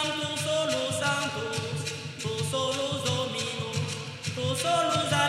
santo, tu solo santo, tu solo domino, tu solo.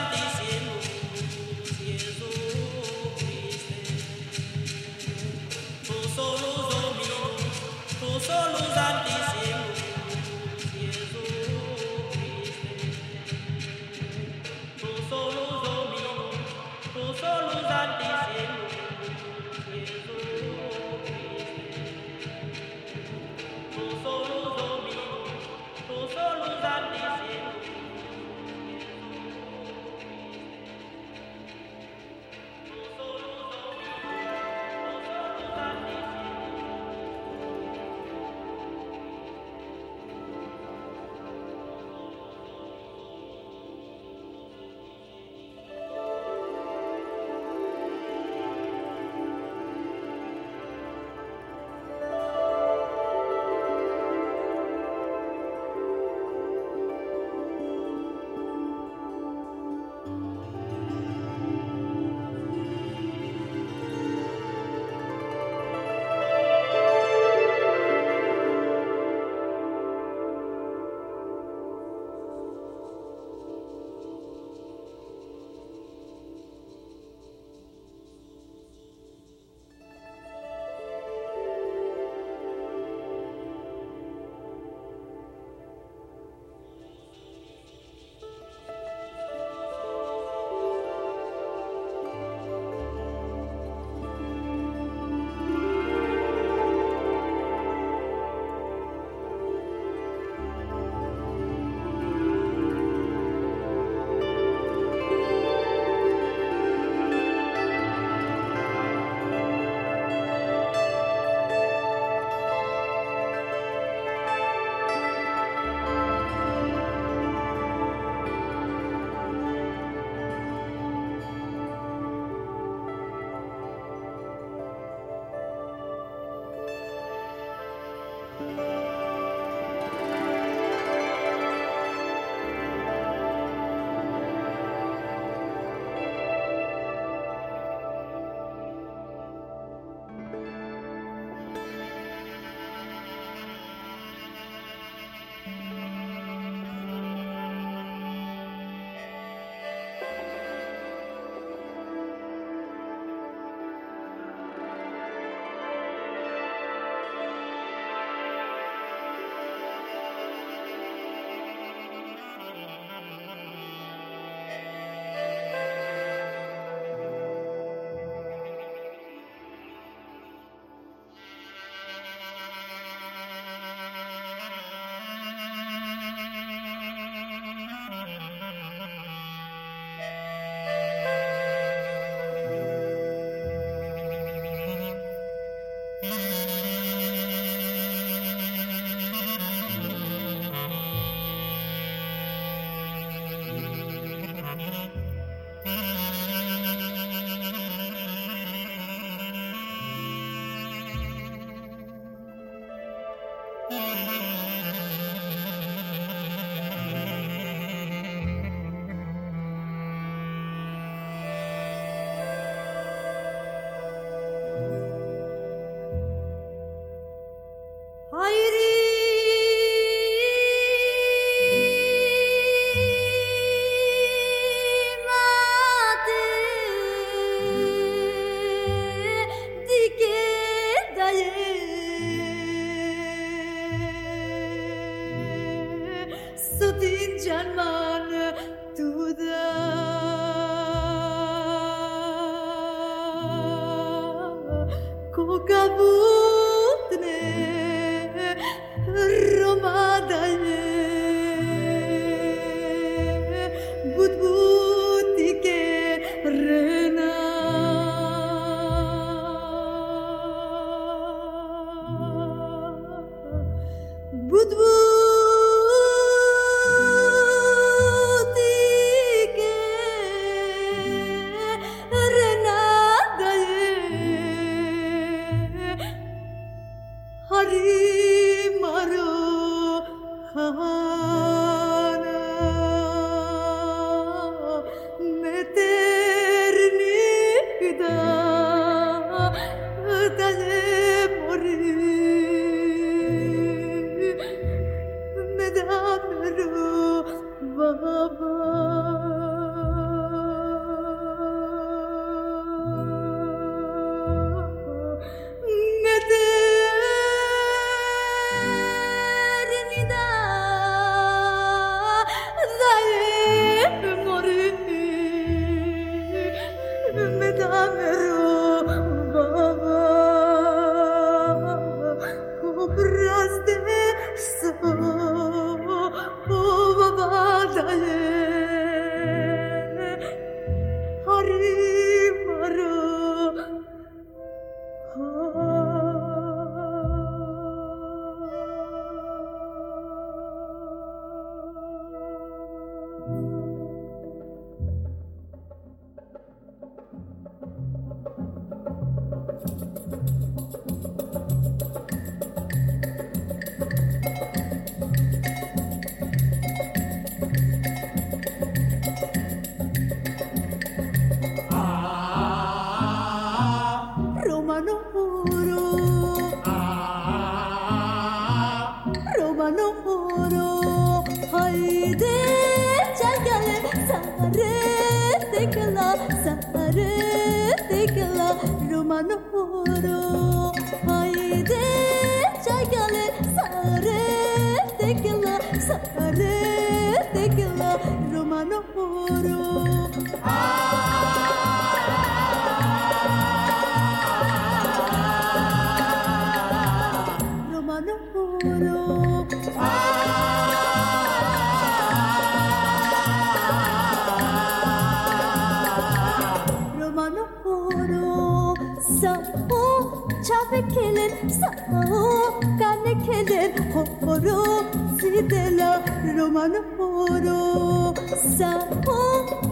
heart.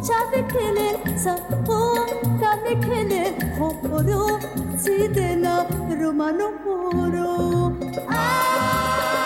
샵에 크는 서호감에 크는 호로 시드나 로마노 호로. 아!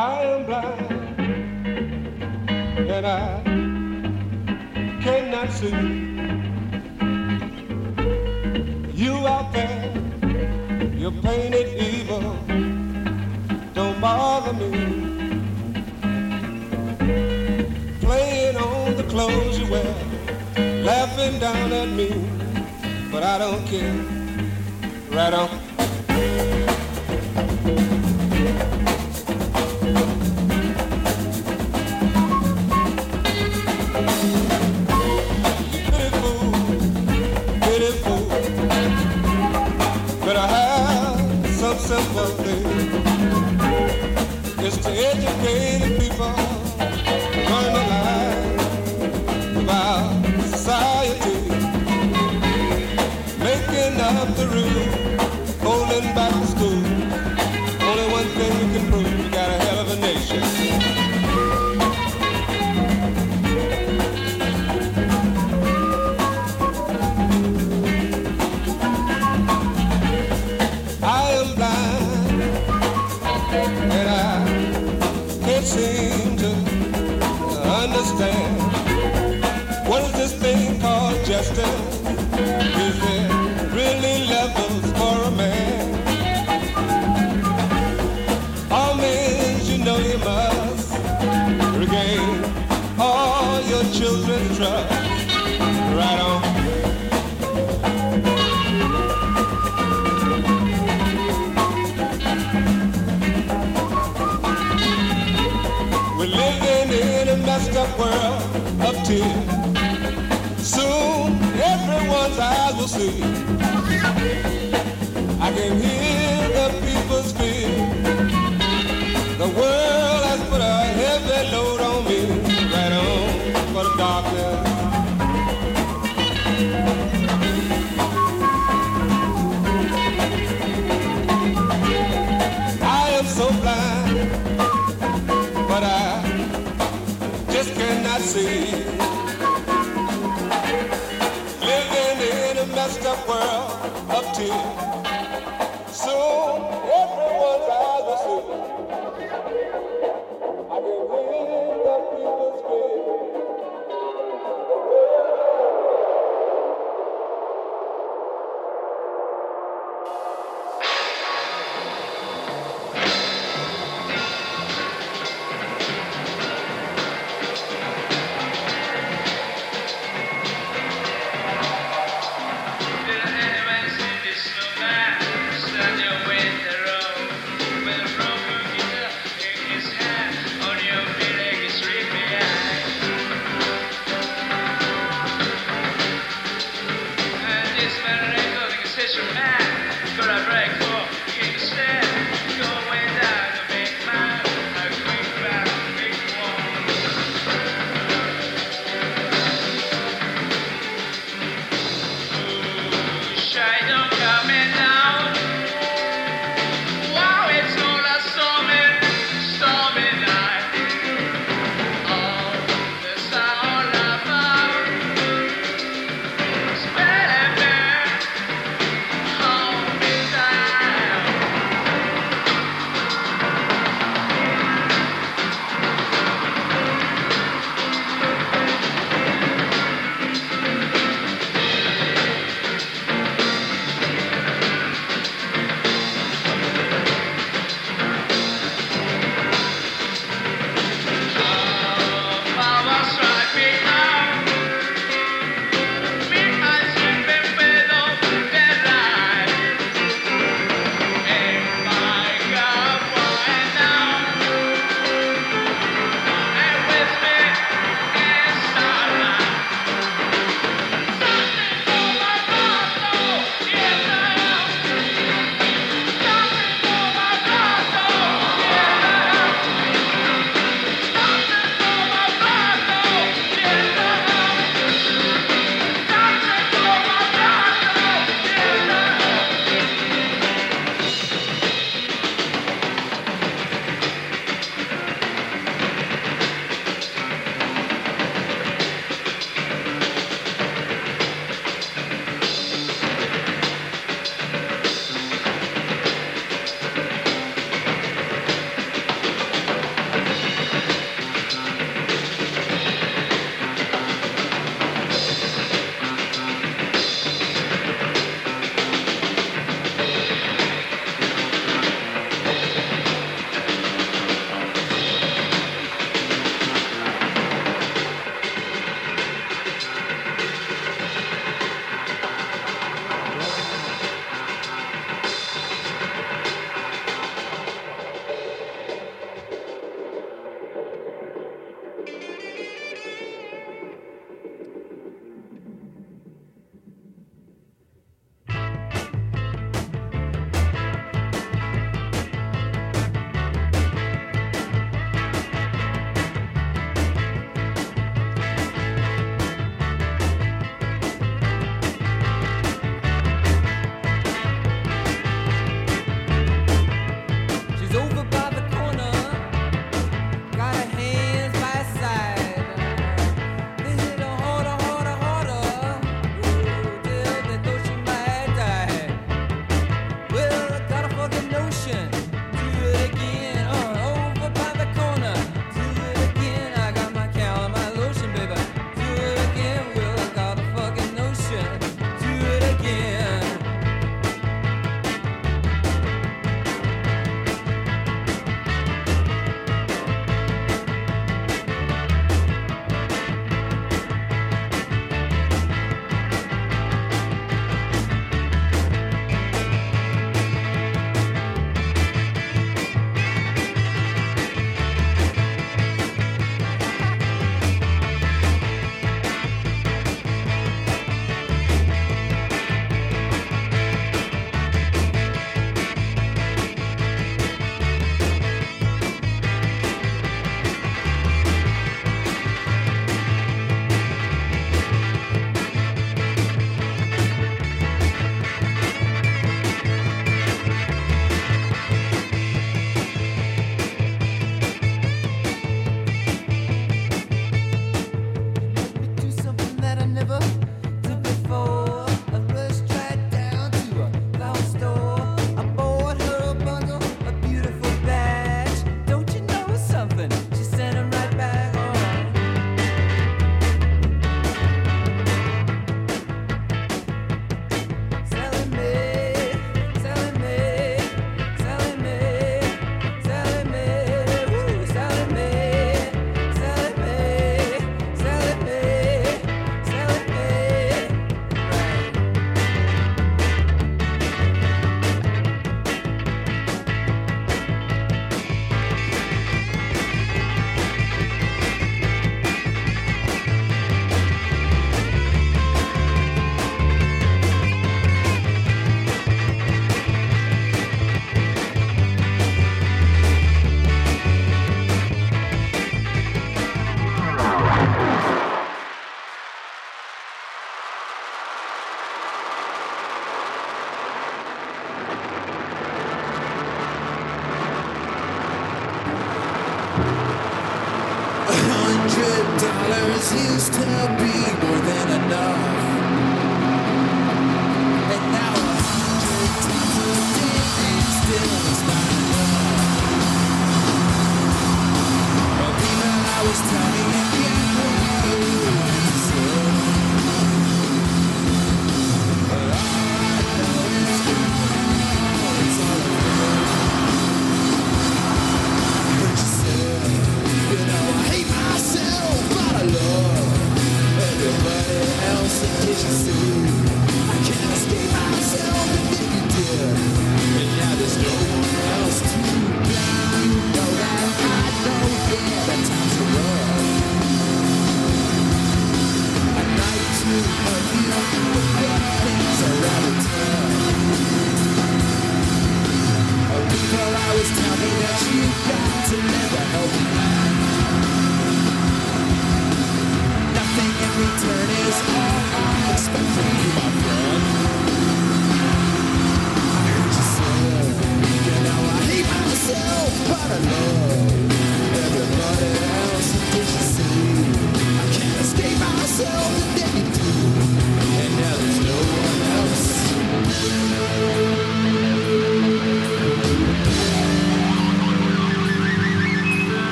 I am blind and I cannot see. You out there, you painted evil. Don't bother me. Playing on the clothes you wear, laughing down at me, but I don't care. Right on. world of tears.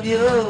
love you.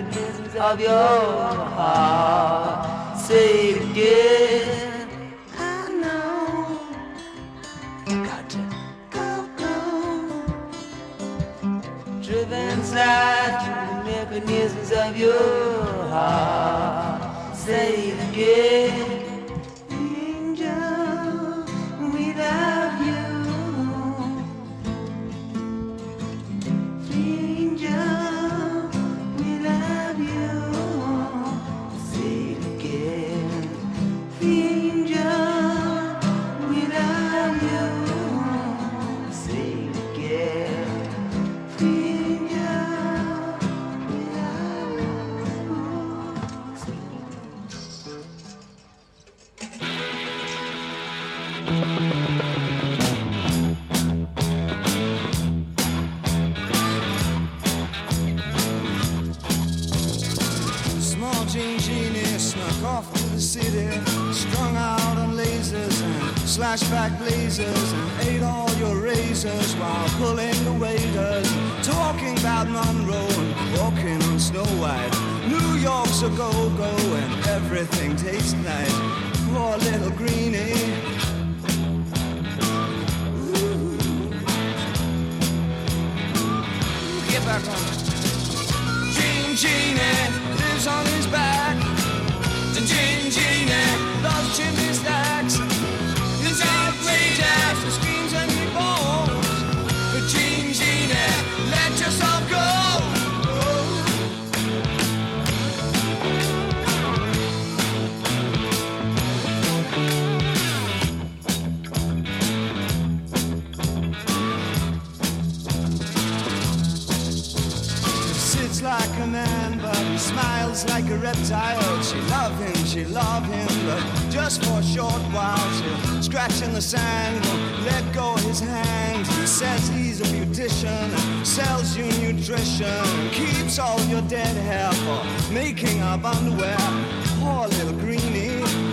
of your heart. Say it again. I know. Driven inside to the mechanisms of your heart. Say it again. out while she's scratching the sand. Let go his hand. Says he's a beautician, sells you nutrition, keeps all your dead hair for making up underwear. Poor little greenie.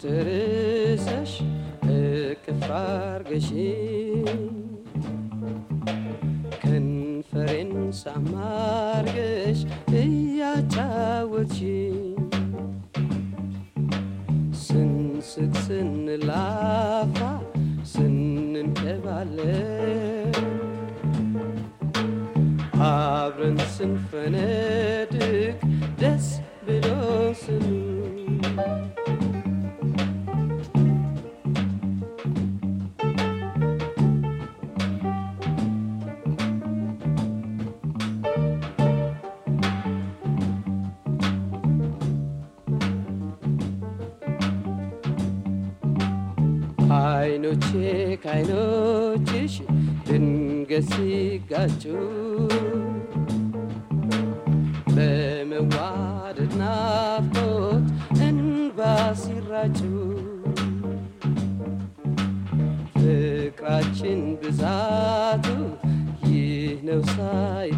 Did it. አይኖቼ ከአይኖችሽ ድንገት ሲጋጩ በመዋደድ ናፍቆት እንባ ሲራጩ ፍቅራችን ብዛቱ ይህ ነው ሳይ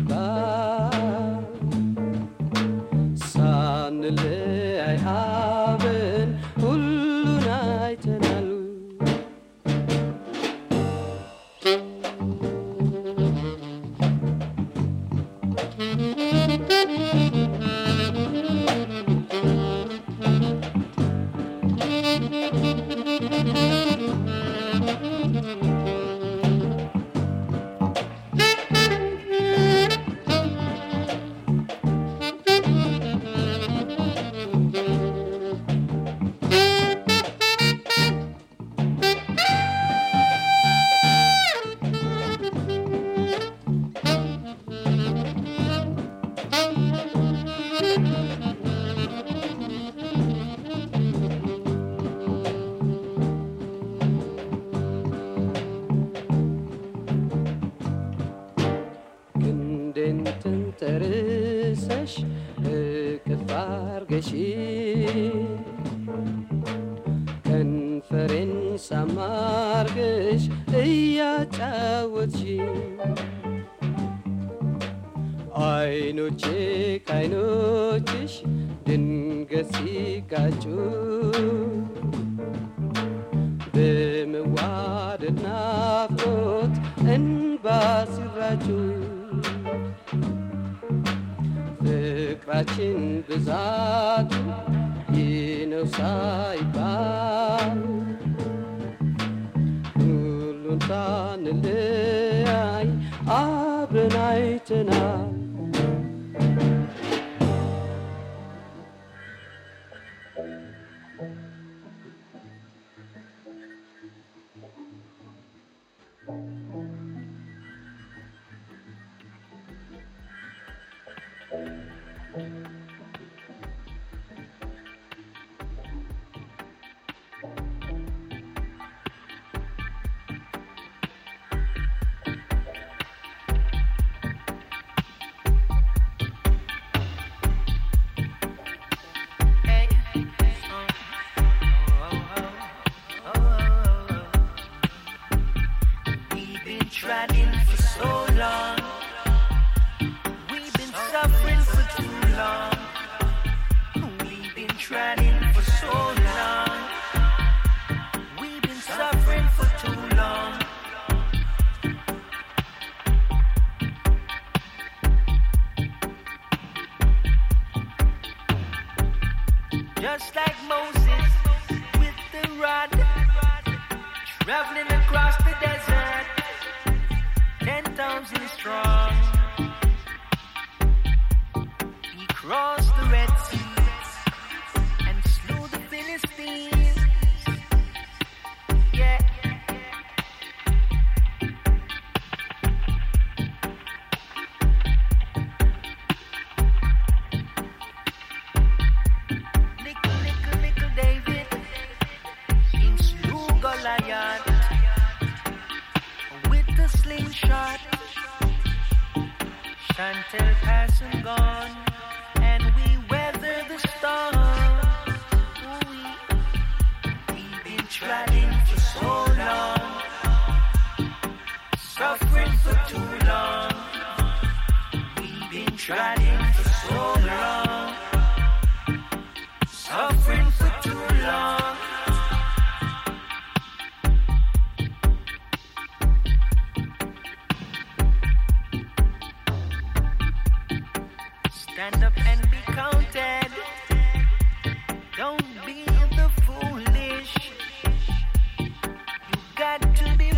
got to be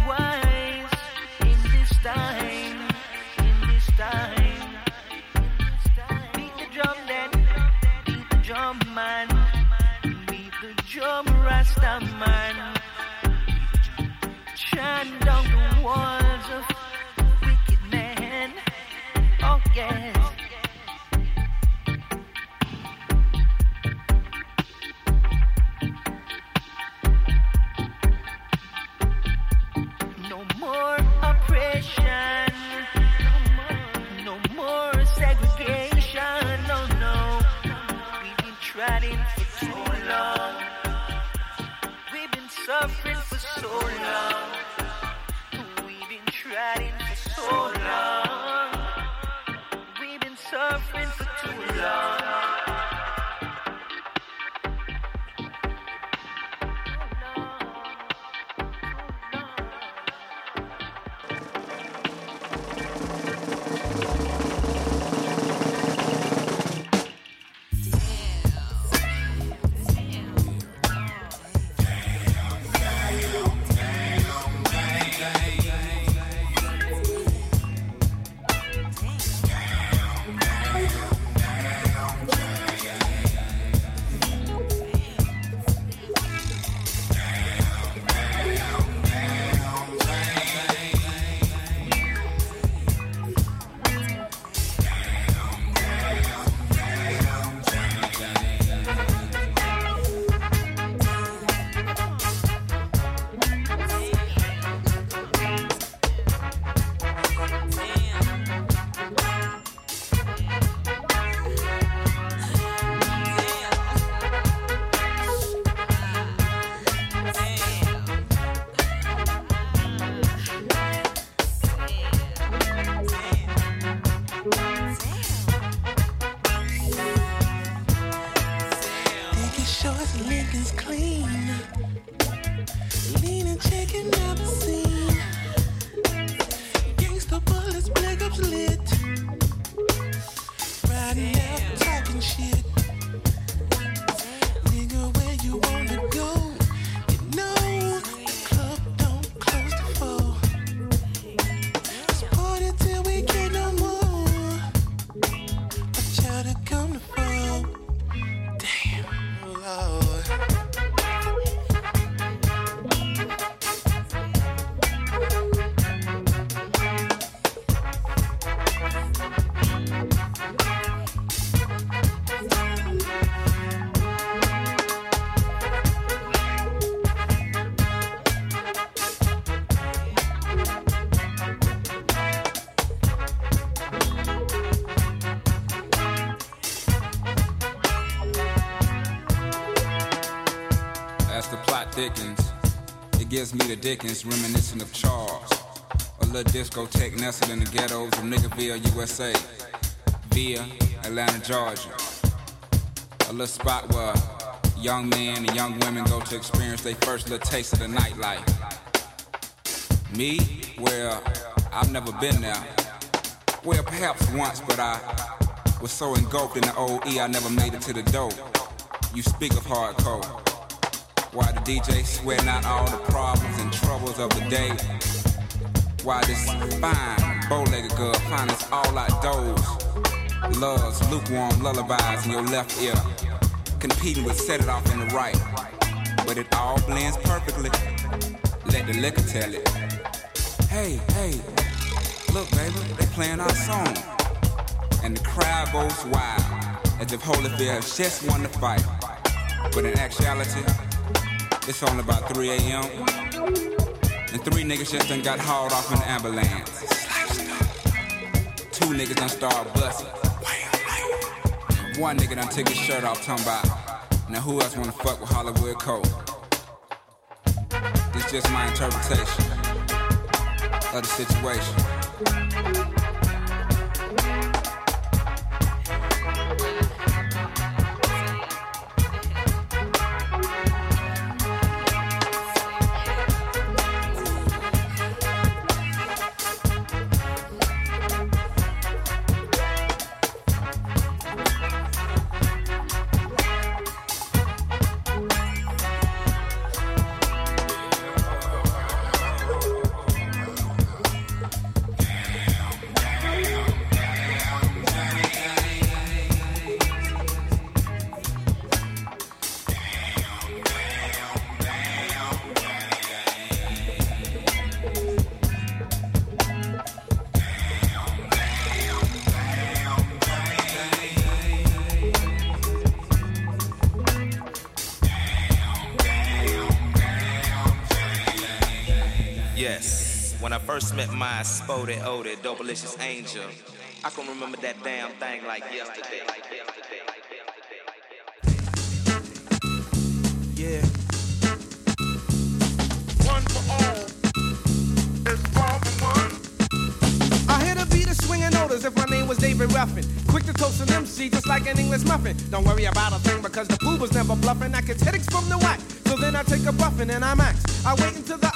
Dickens reminiscent of Charles. A little discotheque nestled in the ghettos of Niggerville, USA, via Atlanta, Georgia. A little spot where young men and young women go to experience their first little taste of the nightlife. Me? Well, I've never been there. Well, perhaps once, but I was so engulfed in the OE I never made it to the dope. You speak of hardcore. Why the DJ sweating out all the problems and troubles of the day? Why this fine, bow-legged girl finds all outdoors? Loves lukewarm lullabies in your left ear, competing with set it off in the right. But it all blends perfectly. Let the liquor tell it. Hey, hey, look, baby, they playing our song. And the crowd goes wild, as if Holyfield just won the fight. But in actuality, it's only about 3 a.m. And three niggas just done got hauled off in the ambulance. Two niggas done started busting. One nigga done took his shirt off, talking about, now who else wanna fuck with Hollywood Cole? It's just my interpretation of the situation. When I first met my SpottieOttieDopaliscious angel, I can remember that damn thing like yesterday. Yeah. One for all. It's all for one. I hear the beat of swinging notice if my name was David Ruffin. Quick to toast an MC just like an English muffin. Don't worry about a thing because the Puba's never bluffing. I get headaches from the whack. So then I take a Bufferin and I max. I wait until the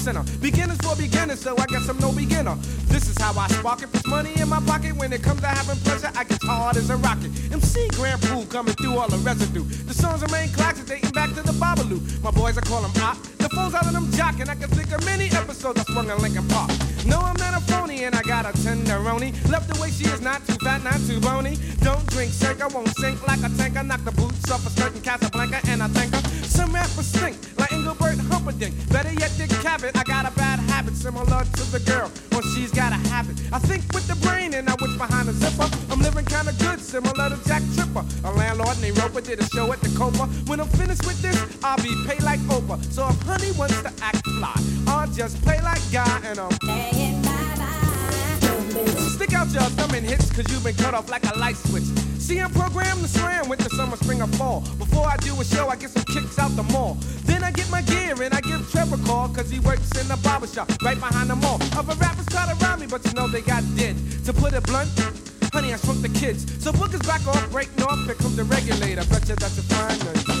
sinner. Beginners for beginners, so I guess I'm no beginner. This is how I spark it. Puts money in my pocket. When it comes to having pleasure, I get hard as a rocket. MC Grand Puba coming through all the residue. The songs remain classics dating back to the Babalu. My boys, I call them op. The phones out of them jocking. I can think of many episodes I swung in Lincoln Park. No, I'm not a phony, and I got a tenderoni. Left the way she is, not too fat, not too bony. Don't drink, shake, I won't sink like a tanker. Knock the boots off a certain Casablanca, and I thank her. Some rappers stink, like Engelbert Better yet, Dick Cavett. I got a bad habit, similar to the girl, when she's got a habit. I think with the brain, and I wish behind the zipper. I'm living kinda good, similar to Jack Tripper. A landlord named Roper did a show at the Copa. When I'm finished with this, I'll be paid like Oprah. So if honey wants to act fly, I'll just play like guy, and I'm playing bye bye. Stick out your thumb and hits, cause you've been cut off like a light switch. See, I'm programmed to slam with the summer, spring, or fall. Before I do a show, I get some kicks out the mall. Then I get my gear and I give Trevor a call, cause he works in the barber shop right behind the mall. Other rappers try to rhyme me, but you know they got dead. To put it blunt, honey, I shrunk the kids. So bookers back off, breaking off, here comes the regulator. Bet you that's a fine night.